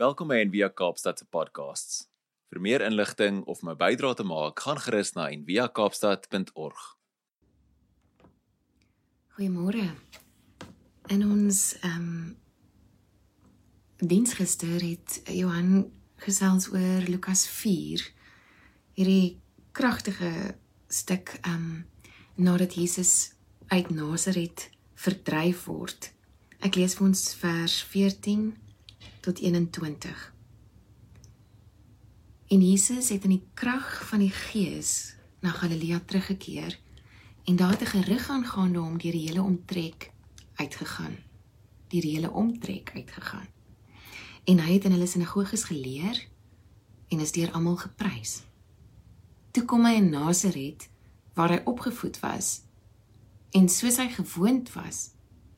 Welkom by Envia Kaapstad se podcasts. Vir meer inligting of my bydrae te maak, gaan gerus na enviakaapstad.org. Goeiemôre. In ons ehm um, diens gister het Johan gesels oor Lukas 4. Hierdie kragtige stuk ehm um, nadat Jesus uit Nasaret verdryf word. Ek lees vir ons vers 14 tot 21. En Jesus het in die krag van die Gees na Galilea teruggekeer en daar het 'n gerig aangaande hom deur die hele omtrek uitgegaan. Die hele omtrek uitgegaan. En hy het in hulle sinagoges geleer en is deur almal geprys. Toe kom hy in Nasaret waar hy opgevoed was en soos hy gewoond was,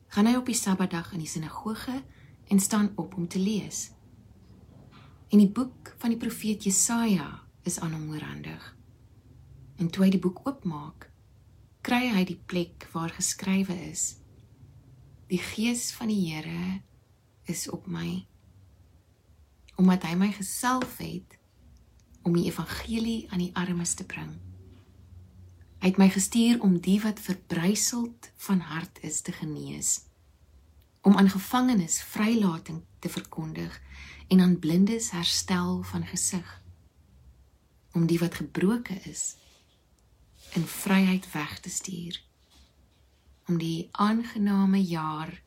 gaan hy op die Sabbatdag in die sinagoge en staan op om te lees. En die boek van die profeet Jesaja is aan hom oorhandig. En toe hy die boek oopmaak, kry hy die plek waar geskrywe is: Die gees van die Here is op my omdat hy my gesalf het om die evangelie aan die armes te bring. Hy het my gestuur om die wat verbryseld van hart is te genees om aan gevangenes vrylating te verkondig en aan blindes herstel van gesig om die wat gebroke is in vryheid weg te stuur om die aangename jaar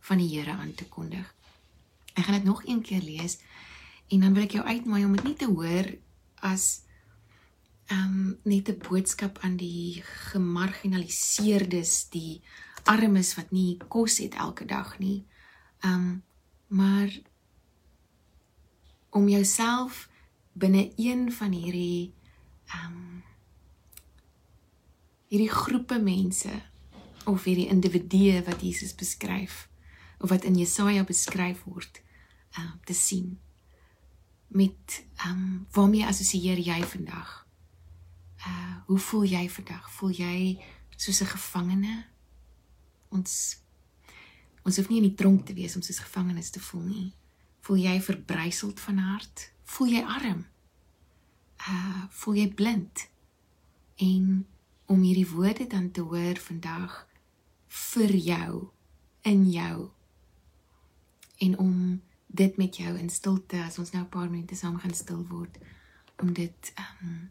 van die Here aan te kondig. Ek gaan dit nog een keer lees en dan wil ek jou uitnooi om dit nie te hoor as ehm um, net 'n boodskap aan die gemarginaliseerdes, die armes wat nie kos het elke dag nie. Um maar om jouself binne een van hierdie um hierdie groepe mense of hierdie individue wat Jesus beskryf of wat in Jesaja beskryf word um te sien met um waarmee assosieer jy vandag? Uh hoe voel jy vandag? Voel jy soos 'n gevangene? Ons ons hoef nie in die tronk te wees om soos gevangenes te voel nie. Voel jy verbryseld van hart? Voel jy arm? Uh voel jy blind? En om hierdie woorde dan te hoor vandag vir jou in jou en om dit met jou in stilte as ons nou 'n paar minute saam gaan stil word om dit um,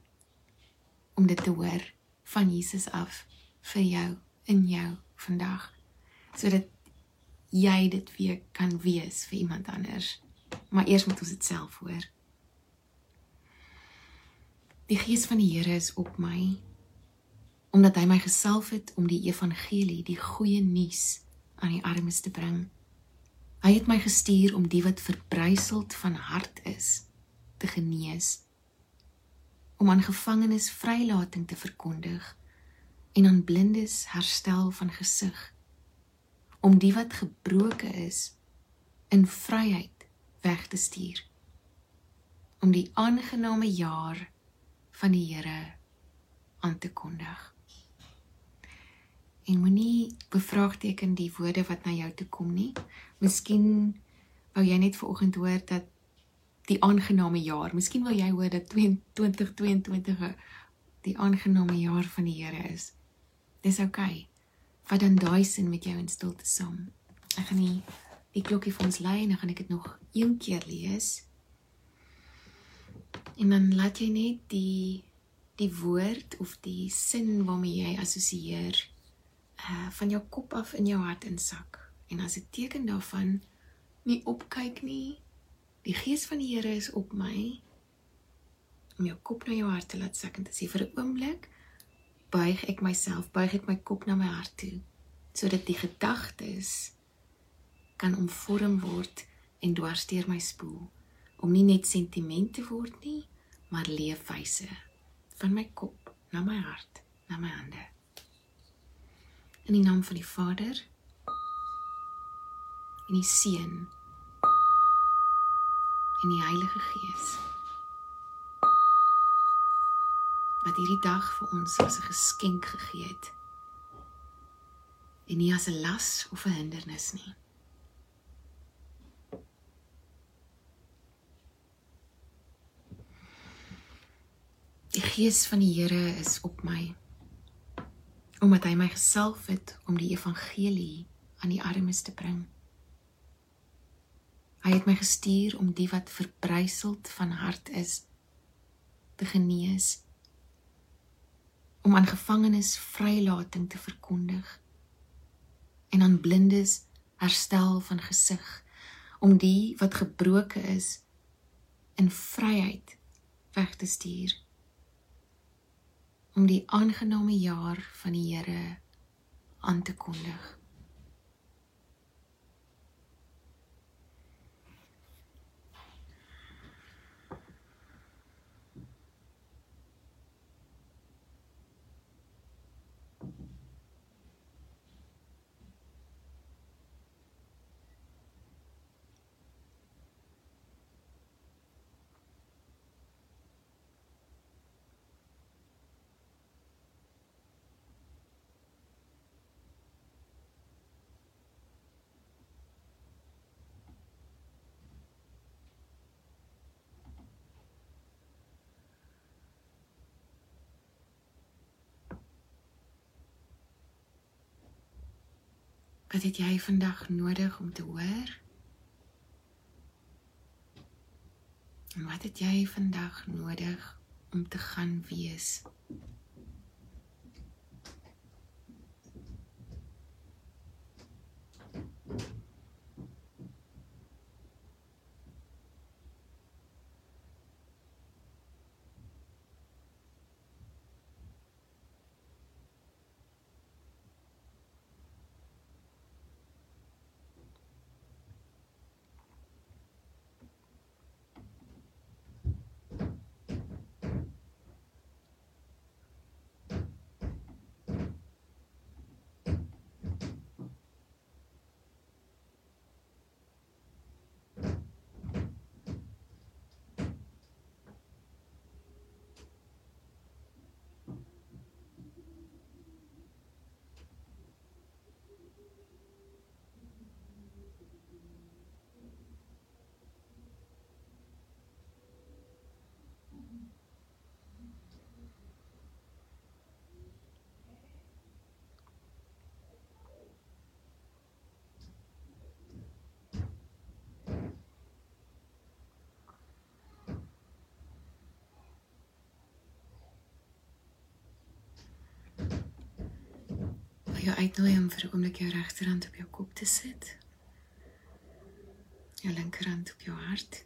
om dit te hoor van Jesus af vir jou in jou vandag sodat jy dit weer kan wees vir iemand anders. Maar eers moet ons dit self hoor. Die gees van die Here is op my omdat hy my gesalf het om die evangelie, die goeie nuus aan die armes te bring. Hy het my gestuur om die wat verbryseld van hart is te genees, om aan gevangenes vrylating te verkondig en aan blindes herstel van gesig om die wat gebroke is in vryheid weg te stuur. Om die aangename jaar van die Here aan te kondig. En moenie bevraagteken die woorde wat na jou toe kom nie. Miskien wou jy net vanoggend hoor dat die aangename jaar miskien wil jy hoor dat 2022 die aangename jaar van die Here is Dis oukei. Okay. Vat dan daai sin met jou in stilte saam. Ek gaan nie die klokkie vir ons lei en dan gaan ek dit nog een keer lees. En dan laat jy net die die woord of die sin waarmee jy assosieer uh van jou kop af in jou hart insak. En as 'n teken daarvan nie opkyk nie. Die gees van die Here is op my om jou kop na jou hart te laat sak en te sê vir 'n oomblik buig ek myself, buig ek my kop na my hart toe sodat die gedagtes kan omvorm word en dwarsteer my spoel om nie net sentimente word nie, maar leefwyse van my kop na my hart, na my hande. In die naam van die Vader en die Seun en die Heilige Gees. wat hierdie dag vir ons as 'n geskenk gegee het en nie as 'n las of 'n hindernis nie. Die gees van die Here is op my omdat hy my gesalf het om die evangelie aan die armes te bring. Hy het my gestuur om die wat verbryseld van hart is te genees om aan gevangenes vrylating te verkondig en aan blindes herstel van gesig om die wat gebroke is in vryheid weg te stuur. Om die aangename jaar van die Here aan te kondig Wat het jy vandag nodig om te hoor? En wat het jy vandag nodig om te gaan wees? Jou uitnooi om vir 'n oomblik jou regterhand op jou kop te sit. Jou linkerhand op jou hart.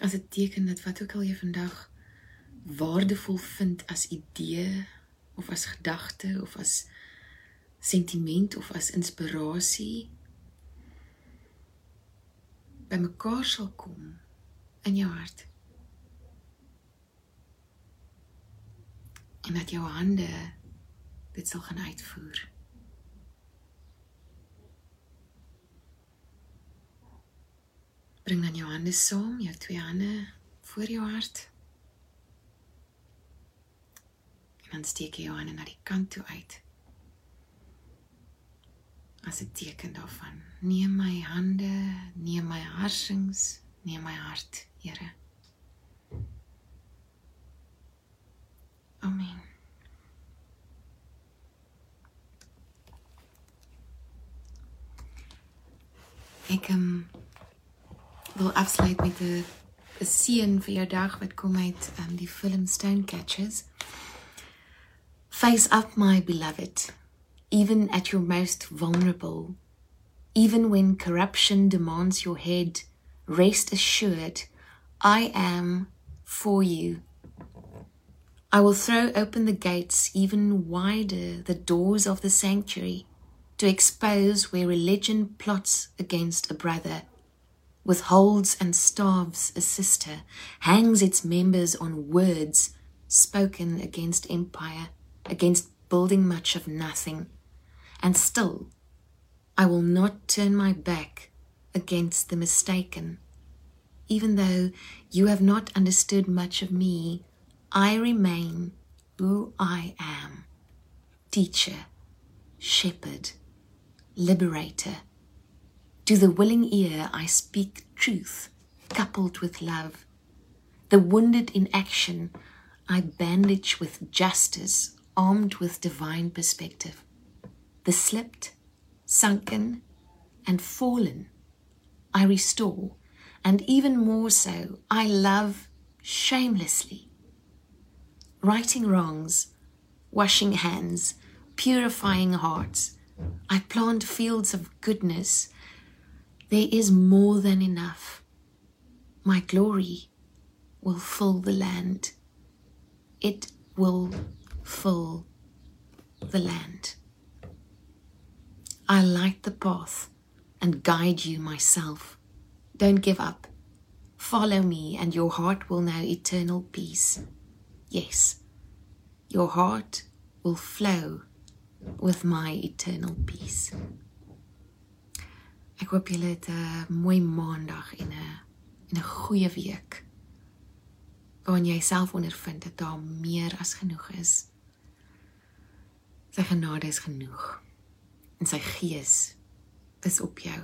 As dit teken dat wat ook al jy vandag waardevol vind as idee of as gedagte of as sentiment of as inspirasie bymekaar sal kom in jou hart. En dat jou hande dit sal gaan uitvoer. Bring dan jou hande saam, jou twee hande voor jou hart. En dan steek jy jou hande na die kant toe uit as 'n teken daarvan. Neem my hande, neem my harsings, neem my hart, Here. Amen. Ek um, wil afsluit met 'n 'n seën vir jou dag wat kom uit um, die film Stone Catchers. Face up my beloved even at your most vulnerable. Even when corruption demands your head, rest assured, I am for you. I will throw open the gates even wider, the doors of the sanctuary, to expose where religion plots against a brother, withholds and starves a sister, hangs its members on words spoken against empire, against building much of nothing and still I will not turn my back against the mistaken. Even though you have not understood much of me, I remain who I am teacher, shepherd, liberator. To the willing ear, I speak truth coupled with love. The wounded in action, I bandage with justice, armed with divine perspective. The slipped, sunken, and fallen, I restore, and even more so, I love shamelessly. Righting wrongs, washing hands, purifying hearts, I plant fields of goodness. There is more than enough. My glory will fill the land. It will fill the land. I light the path and guide you myself. Don't give up. Follow me, and your heart will know eternal peace. Yes, your heart will flow with my eternal peace. Ek hoop julle het 'n mooi maandag en 'n en 'n goeie week. Waarin jy self ondervind dat daar meer as genoeg is. Sy genade is genoeg. En sy gees is op jou.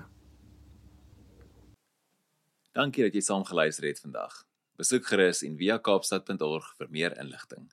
Dankie dat jy saam geluister het vandag. Besoek gerus en via kaapstad.org vir meer inligting.